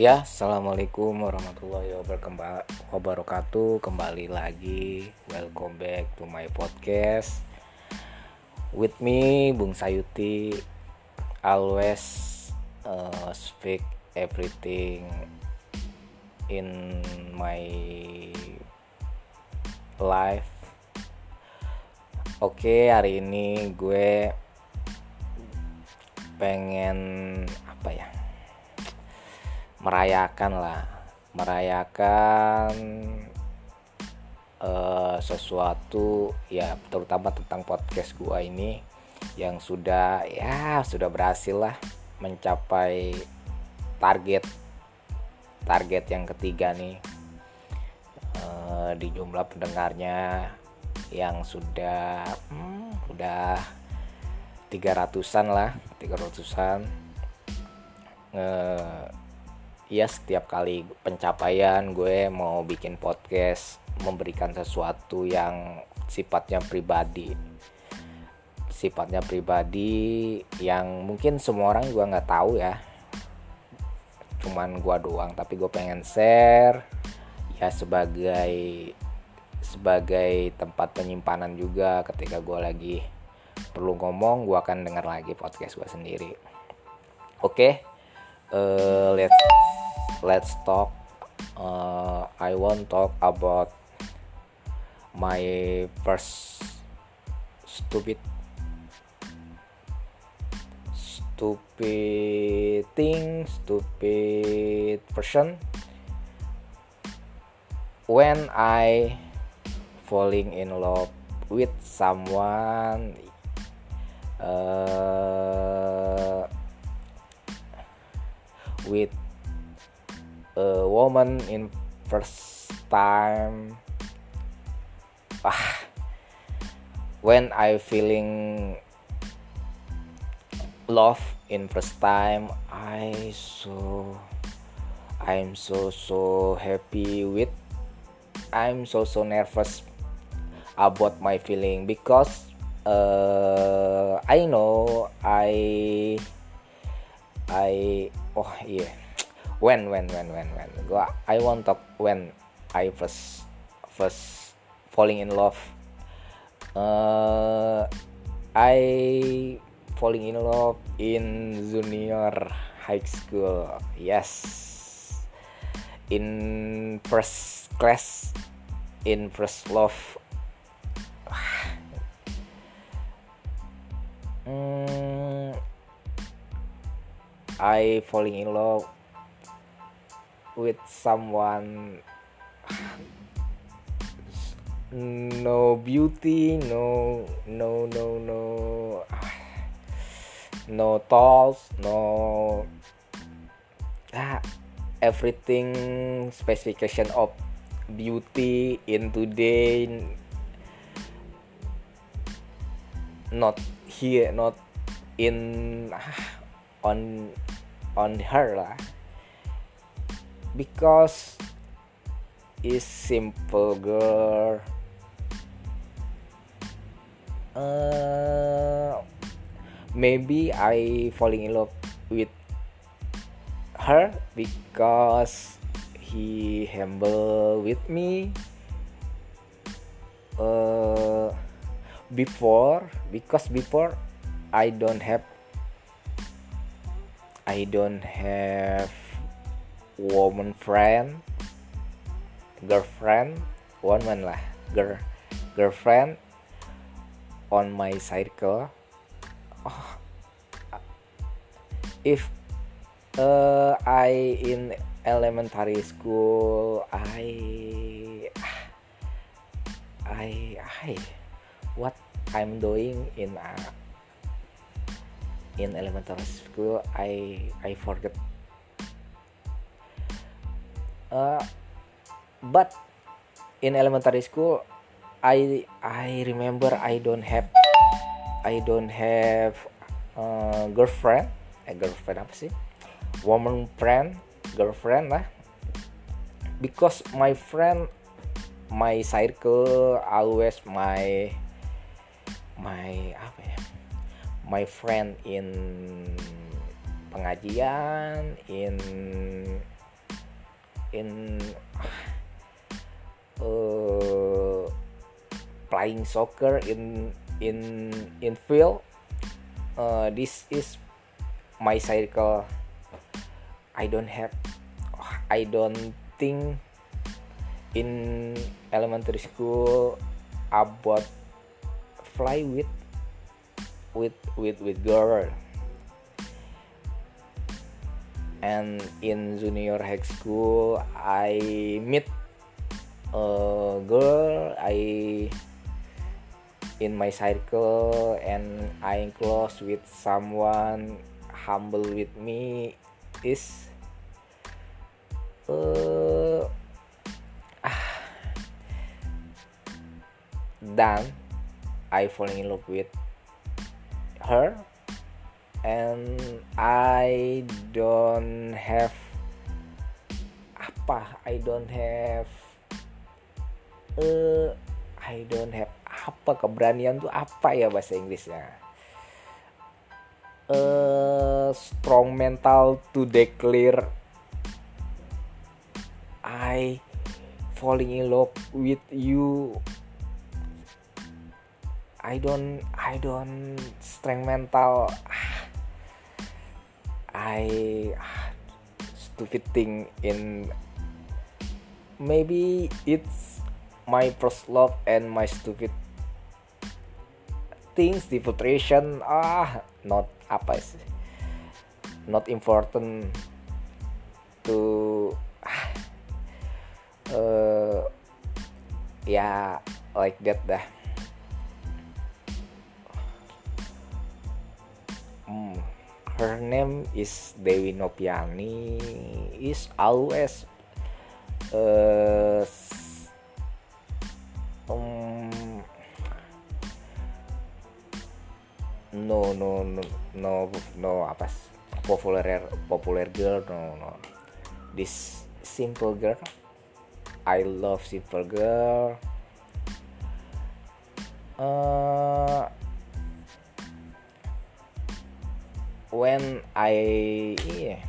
Ya, assalamualaikum warahmatullahi wabarakatuh. Kembali lagi, welcome back to my podcast. With me, Bung Sayuti. Always uh, speak everything in my life. Oke, hari ini gue pengen? Merayakan lah. Merayakan uh, sesuatu ya terutama tentang podcast gua ini yang sudah ya sudah berhasil lah mencapai target target yang ketiga nih. Uh, di jumlah pendengarnya yang sudah hmm, udah 300-an lah 300-an uh, ya setiap kali pencapaian gue mau bikin podcast memberikan sesuatu yang sifatnya pribadi. Sifatnya pribadi yang mungkin semua orang gue nggak tahu ya. Cuman gue doang tapi gue pengen share ya sebagai sebagai tempat penyimpanan juga ketika gue lagi perlu ngomong gue akan dengar lagi podcast gue sendiri. Oke? okay? Uh, let's let's talk uh, I want talk about my first stupid stupid thing stupid person. When I falling in love with someone uh, with a woman in first time. Ah when I feeling love in first time I so I'm so so happy with I'm so so nervous about my feeling because uh, I know I I oh iya. Yeah. when when when when when. Gua I want talk when I first first falling in love. Uh, I falling in love in junior high school. Yes. In first class in first love. Mm, I falling in love with someone. No beauty no no no no no tools no ah, everything specification of beauty in today not here not in on on her lah. Because is simple girl. Uh, maybe I falling in love with her because he humble with me. Uh, before because before I don't have I don't have woman friend girlfriend woman lah. Girl girlfriend on my circle. Oh, if uh, I in elementary school I I I what I'm doing in a in elementary school I I forget. Uh, but in elementary school I I remember I don't have I don't have uh, girlfriend. Eh girlfriend apa sih? Woman friend girlfriend lah. Because my friend my circle always my my apa ya my friend in pengajian in in uh, playing soccer in in in field. Uh, this is my circle. I don't have I don't think in elementary school about fly with with with with girl and in junior high school I meet a girl I in my circle and I'm close with someone humble with me is uh, then I fall in love with her and I don't have apa? I don't have uh, I don't have apa? Keberanian tuh apa ya bahasa Inggrisnya? Uh, strong mental to declare I falling in love with you I don't I don't strength mental. I stupid thing in maybe it's my first love and my stupid things filtration ah not apa sih. Not important to ah, uh, ya like that dah her name is Dewi Nopiani is always uh, um, no no no no no apa popular popular girl no no. This simple girl I love simple girl. Uh, when I yeah,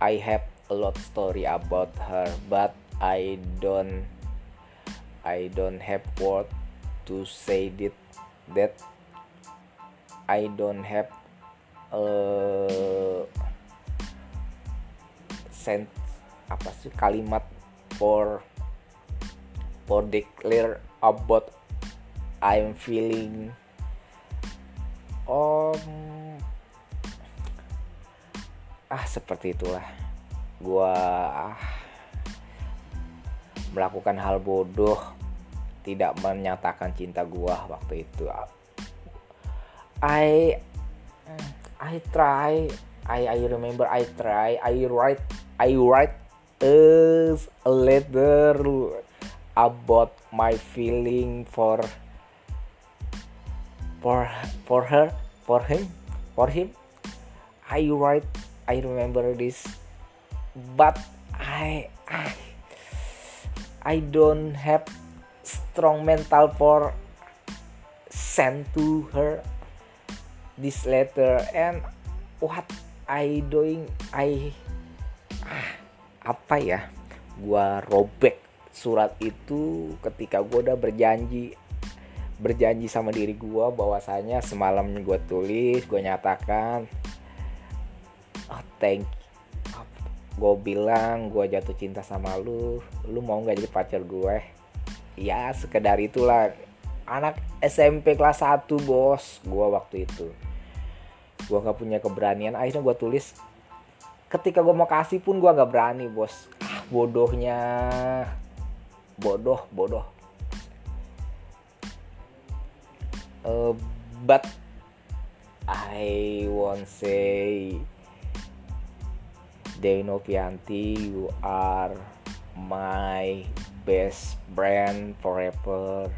I have a lot story about her but I don't I don't have word to say that that I don't have uh, sent apa sih kalimat for for declare about I'm feeling om. Ah seperti itulah. Gua ah, melakukan hal bodoh tidak menyatakan cinta gua waktu itu. I I try I I remember I try I write I write a letter about my feeling for for for her for him for him. I write I remember this but I I I don't have strong mental for send to her this letter. And what I doing I ah, apa ya gua robek surat itu ketika gua udah berjanji berjanji sama diri gue bahwasanya semalam gue tulis gue nyatakan oh thank gue bilang gue jatuh cinta sama lu. Lu mau nggak jadi pacar gue ya sekedar itulah. Anak SMP kelas 1 bos gue waktu itu. Gue nggak punya keberanian. Akhirnya gue tulis. Ketika gue mau kasih pun gue nggak berani bos. Ah bodohnya. Bodoh bodoh uh, but I won't say Deno Pianti you are my best friend forever.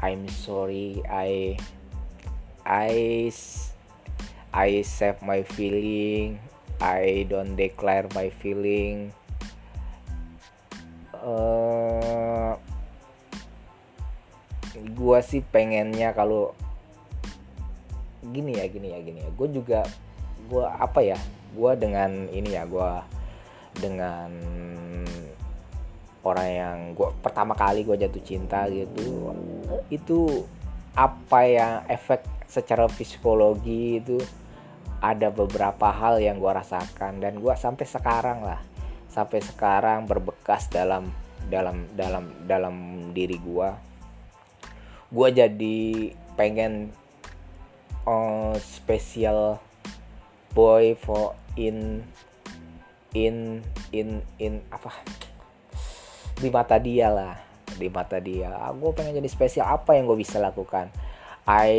I'm sorry. I I I save my feeling. I don't declare my feeling. Uh, gue sih pengennya kalau gini ya gini ya gini ya. Gue juga gue apa ya gue dengan ini ya gue dengan orang yang gue pertama kali gue jatuh cinta gitu itu apa yang efek secara psikologi itu ada beberapa hal yang gue rasakan dan gue sampai sekarang lah sampai sekarang berbekas dalam dalam dalam dalam diri gue gue jadi pengen uh, spesial boy for in in in in apa? Di mata dia lah. Di mata dia. Ah, gue pengen jadi spesial apa yang gue bisa lakukan? I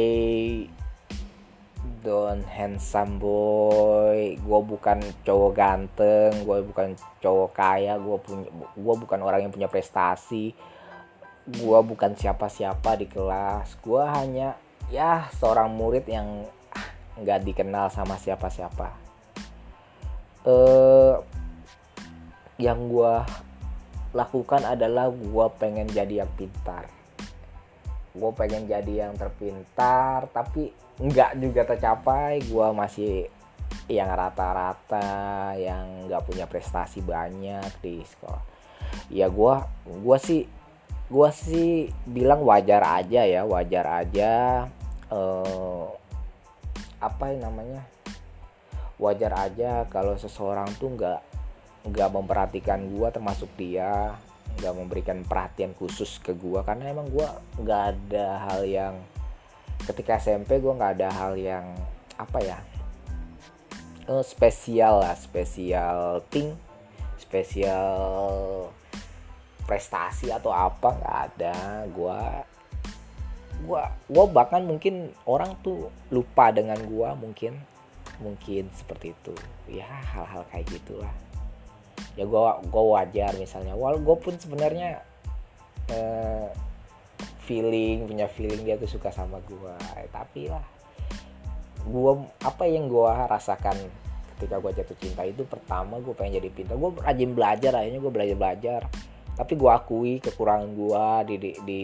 don't handsome boy. Gue bukan cowok ganteng. Gue bukan cowok kaya. Gue punya gue bukan orang yang punya prestasi gue bukan siapa-siapa di kelas. Gue hanya ya seorang murid yang nggak dikenal sama siapa-siapa. Eh yang gue lakukan adalah gue pengen jadi yang pintar. Gue pengen jadi yang terpintar tapi nggak juga tercapai. Gue masih yang rata-rata yang nggak punya prestasi banyak di sekolah. Ya gue gue sih gue sih bilang wajar aja ya wajar aja eh, apa yang namanya wajar aja kalau seseorang tuh nggak nggak memperhatikan gue termasuk dia nggak memberikan perhatian khusus ke gue karena emang gue nggak ada hal yang ketika SMP gue nggak ada hal yang apa ya uh, spesial lah spesial thing spesial prestasi atau apa nggak ada. Gue gue gue bahkan mungkin orang tuh lupa dengan gue mungkin mungkin seperti itu. Ya hal-hal kayak gitulah. Ya gue gue wajar misalnya. Wal gue pun sebenarnya eh, feeling punya feeling dia tuh suka sama gue eh, tapi lah gue apa yang gue rasakan ketika gue jatuh cinta itu pertama gue pengen jadi pintar. Gue rajin belajar akhirnya gue belajar belajar tapi gue akui kekurangan gue di, di, di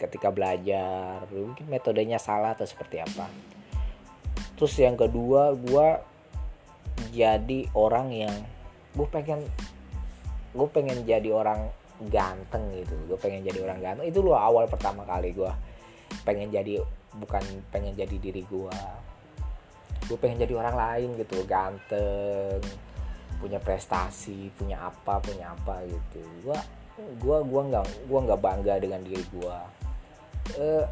ketika belajar mungkin metodenya salah atau seperti apa. Terus yang kedua gue jadi orang yang gue pengen gue pengen jadi orang ganteng gitu. Gue pengen jadi orang ganteng. Itu loh awal pertama kali gue pengen jadi bukan pengen jadi diri gue gue pengen jadi orang lain gitu ganteng punya prestasi punya apa punya apa gitu. Gue gue gua nggak gua nggak bangga dengan diri gue uh,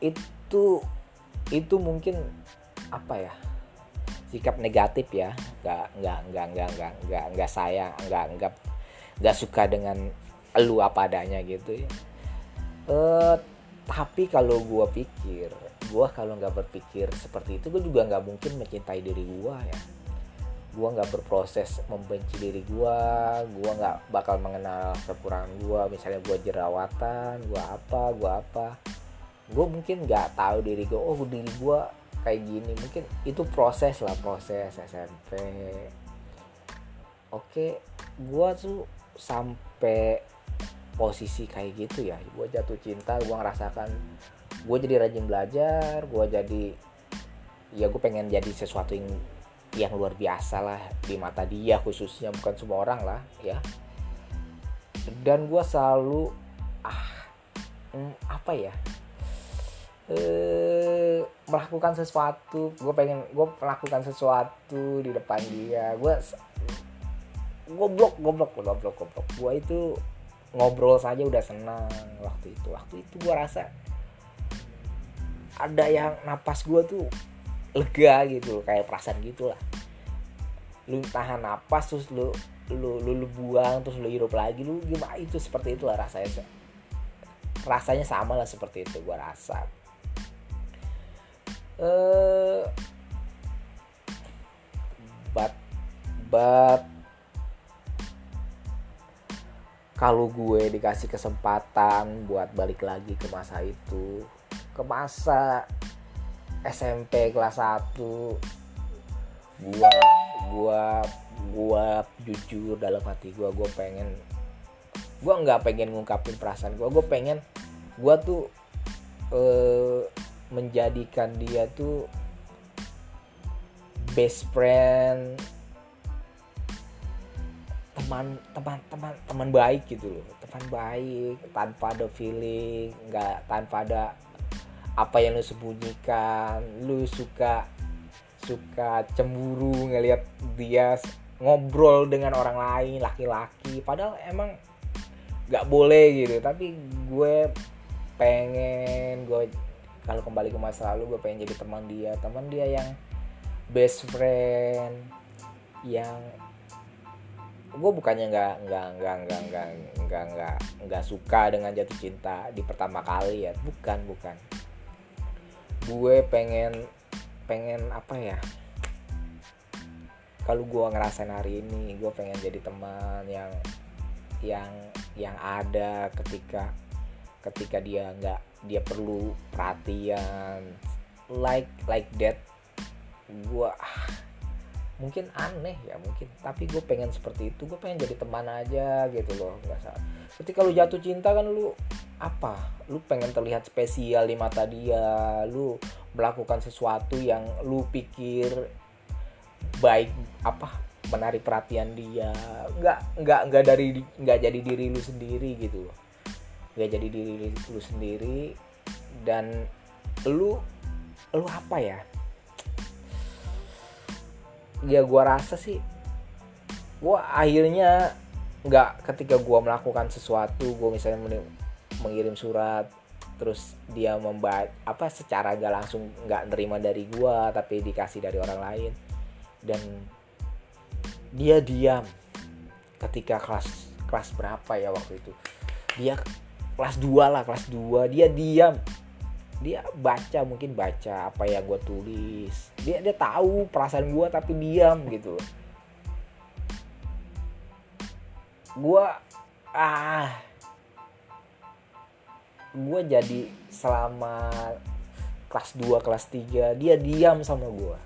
itu itu mungkin apa ya sikap negatif ya. Nggak nggak nggak nggak nggak nggak nggak sayang nggak nggak nggak suka dengan lu apa adanya gitu ya. Uh, tapi kalau gue pikir gue kalau nggak berpikir seperti itu gue juga nggak mungkin mencintai diri gue ya gue nggak berproses membenci diri gue gue nggak bakal mengenal kekurangan gue misalnya gue jerawatan gue apa gue apa. Gue mungkin nggak tahu diri gue oh diri gue kayak gini. Mungkin itu proses lah proses SMP oke gua tuh sampai posisi kayak gitu ya. Gua jatuh cinta gua ngerasakan gua jadi rajin belajar gua jadi ya gue pengen jadi sesuatu yang yang luar biasa lah di mata dia khususnya bukan semua orang lah ya. Dan gue selalu ah hmm, apa ya eh melakukan sesuatu gue pengen gue melakukan sesuatu di depan dia. Gue goblok goblok goblok goblok. Gue itu ngobrol saja udah senang waktu itu. Waktu itu gue rasa ada yang napas gue tuh lega gitu kayak perasaan gitu lah lu tahan napas terus lu lu lu, lu buang terus lu hidup lagi lu gimana? Itu seperti itulah rasanya rasanya sama lah seperti itu gue rasa. Uh, but but kalau gue dikasih kesempatan buat balik lagi ke masa itu ke masa SMP kelas 1 gua gua gua jujur dalam hati gua gua pengen gua nggak pengen ngungkapin perasaan gua. Gua pengen gua tuh eh, menjadikan dia tuh best friend teman teman teman teman baik gitu loh. Teman baik tanpa ada feeling nggak tanpa ada apa yang lu sembunyikan lu suka suka cemburu ngelihat dia ngobrol dengan orang lain laki-laki. Padahal emang nggak boleh gitu. Tapi gue pengen gue kalau kembali ke masa lalu gue pengen jadi teman dia. Teman dia yang best friend yang gue bukannya nggak nggak nggak nggak nggak nggak nggak nggak suka dengan jatuh cinta di pertama kali ya. Bukan bukan gue pengen pengen apa ya? Kalau gue ngerasain hari ini gue pengen jadi teman yang yang yang ada ketika ketika dia nggak dia perlu perhatian. Like like that gue ah, mungkin aneh ya mungkin. Tapi gue pengen seperti itu gue pengen jadi teman aja gitu loh nggak salah. Ketika lu jatuh cinta kan lu apa? Lu pengen terlihat spesial di mata dia lu melakukan sesuatu yang lu pikir baik apa menarik perhatian dia. Nggak nggak nggak dari nggak jadi diri lu sendiri gitu loh. Nggak jadi diri lu sendiri dan lu lu apa ya ya gua rasa sih gua akhirnya nggak ketika gua melakukan sesuatu gua misalnya mengirim surat terus dia membaca apa secara gak langsung nggak nerima dari gua tapi dikasih dari orang lain dan dia diam ketika kelas kelas berapa ya waktu itu. Dia kelas 2 lah kelas 2 dia diam dia baca mungkin baca apa yang gue tulis. Dia dia tahu perasaan gue tapi diam gitu. Gue ah. Gue jadi selama kelas 2 kelas 3 dia diam sama gue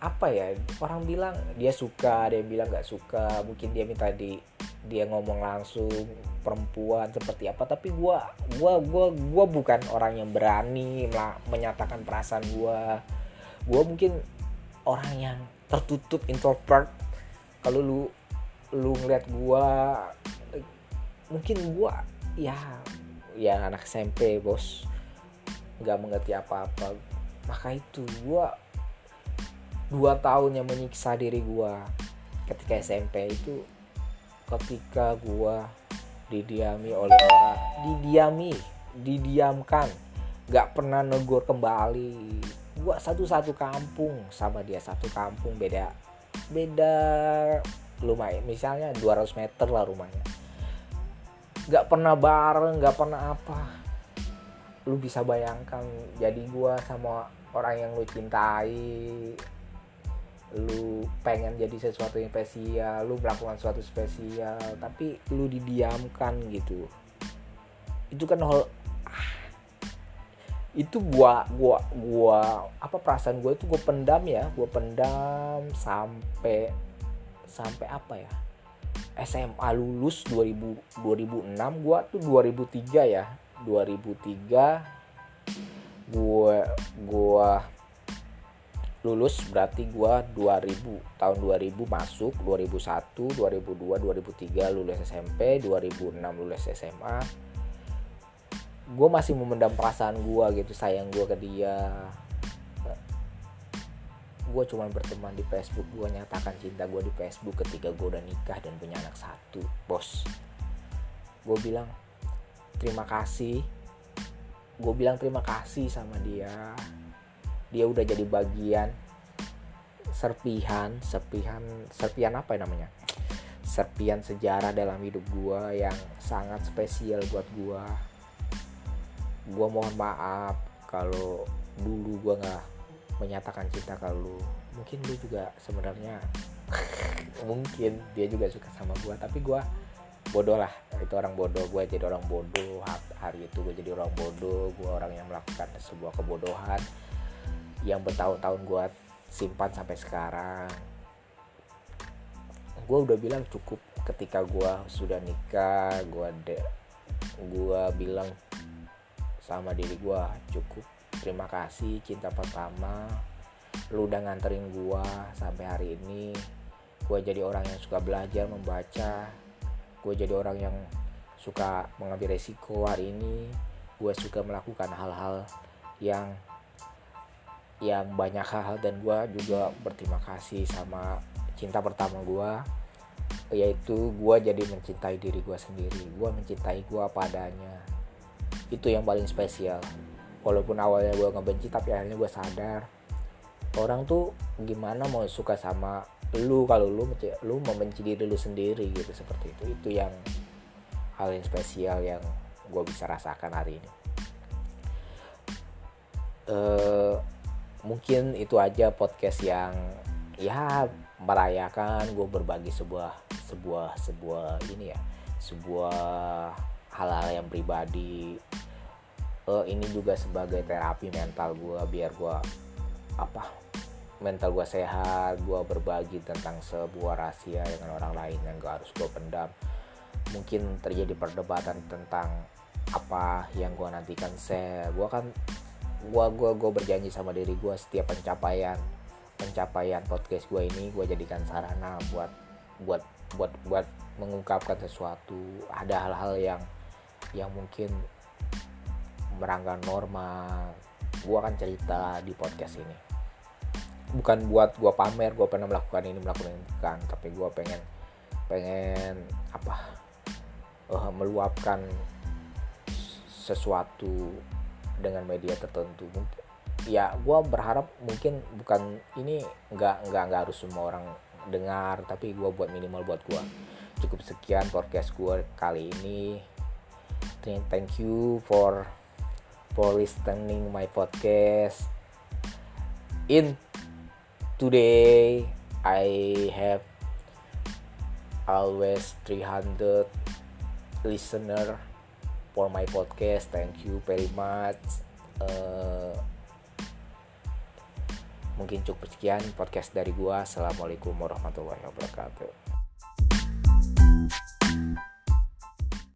apa ya orang bilang dia suka dia bilang nggak suka mungkin dia minta di dia ngomong langsung perempuan seperti apa tapi gue gua gua gua bukan orang yang berani menyatakan perasaan gue gue mungkin orang yang tertutup introvert. Kalau lu lu ngeliat gue mungkin gua ya ya anak SMP bos. Nggak mengerti apa-apa. Maka itu gua dua tahun yang menyiksa diri gua ketika SMP itu ketika gua didiami oleh orang didiami didiamkan nggak pernah negur kembali. Gua satu-satu kampung sama dia satu kampung beda beda lumayan misalnya 200 meter lah rumahnya. Nggak pernah bareng nggak pernah apa. Lu bisa bayangkan jadi gua sama orang yang lu cintai lu pengen jadi sesuatu yang spesial lu melakukan sesuatu spesial tapi lu didiamkan gitu. Itu kan hal ah, itu gua gua gua apa perasaan gua itu gua pendam ya gua pendam sampai sampai apa ya? SMA lulus 2000 2006 gua tuh 2003 ya. 2003 gua gua lulus berarti gua 2000 tahun 2000 masuk 2001 2002 2003 lulus SMP 2006 lulus SMA gue masih memendam perasaan gue gitu sayang gue ke dia. Gue cuma berteman di Facebook gue nyatakan cinta gue di Facebook ketika gue udah nikah dan punya anak satu bos. Gue bilang terima kasih. Gue bilang terima kasih sama dia dia udah jadi bagian serpihan serpihan serpihan apa ya namanya? Serpihan sejarah dalam hidup gue yang sangat spesial buat gue gue mohon maaf kalau dulu gue nggak menyatakan cinta ke lu. Mungkin lu juga sebenarnya mungkin dia juga suka sama gue tapi gue bodoh lah. Itu orang bodoh gue jadi orang bodoh. Hari itu gue jadi orang bodoh gue orang yang melakukan sebuah kebodohan yang bertahun-tahun gue simpan sampai sekarang. Gue udah bilang cukup ketika gue sudah nikah gue de gue bilang sama diri gue cukup terima kasih cinta pertama lu udah nganterin gua sampai hari ini. Gua jadi orang yang suka belajar membaca. Gua jadi orang yang suka mengambil resiko hari ini. Gue suka melakukan hal-hal yang yang banyak hal dan gue juga berterima kasih sama cinta pertama gue yaitu gue jadi mencintai diri gue sendiri. Gue mencintai gue padanya itu yang paling spesial. Walaupun awalnya gue ngebenci tapi akhirnya gue sadar orang tuh gimana mau suka sama lu kalau lu lu membenci diri lu sendiri gitu seperti itu. Itu yang hal yang spesial yang gue bisa rasakan hari ini. Uh, mungkin itu aja podcast yang ya merayakan gue berbagi sebuah sebuah sebuah ini ya sebuah hal-hal yang pribadi. Uh, ini juga sebagai terapi mental gue biar gue apa mental gue sehat gue berbagi tentang sebuah rahasia dengan orang lain yang gak harus gue pendam. Mungkin terjadi perdebatan tentang apa yang gue nantikan saya gue kan gue gua gue berjanji sama diri gue setiap pencapaian pencapaian podcast gue ini gue jadikan sarana buat buat buat buat mengungkapkan sesuatu. Ada hal-hal yang yang mungkin merangkak normal gue akan cerita di podcast ini. Bukan buat gue pamer gue pernah melakukan ini melakukan ini bukan. Tapi gue pengen pengen apa uh, meluapkan sesuatu dengan media tertentu. Ya gue berharap mungkin bukan ini nggak nggak nggak harus semua orang dengar tapi gue buat minimal buat gue cukup sekian podcast gue kali ini. Thank you for for listening my podcast. In today I have always 300 listener for my podcast. Thank you very much. Uh, mungkin cukup sekian podcast dari gua. Assalamualaikum warahmatullahi wabarakatuh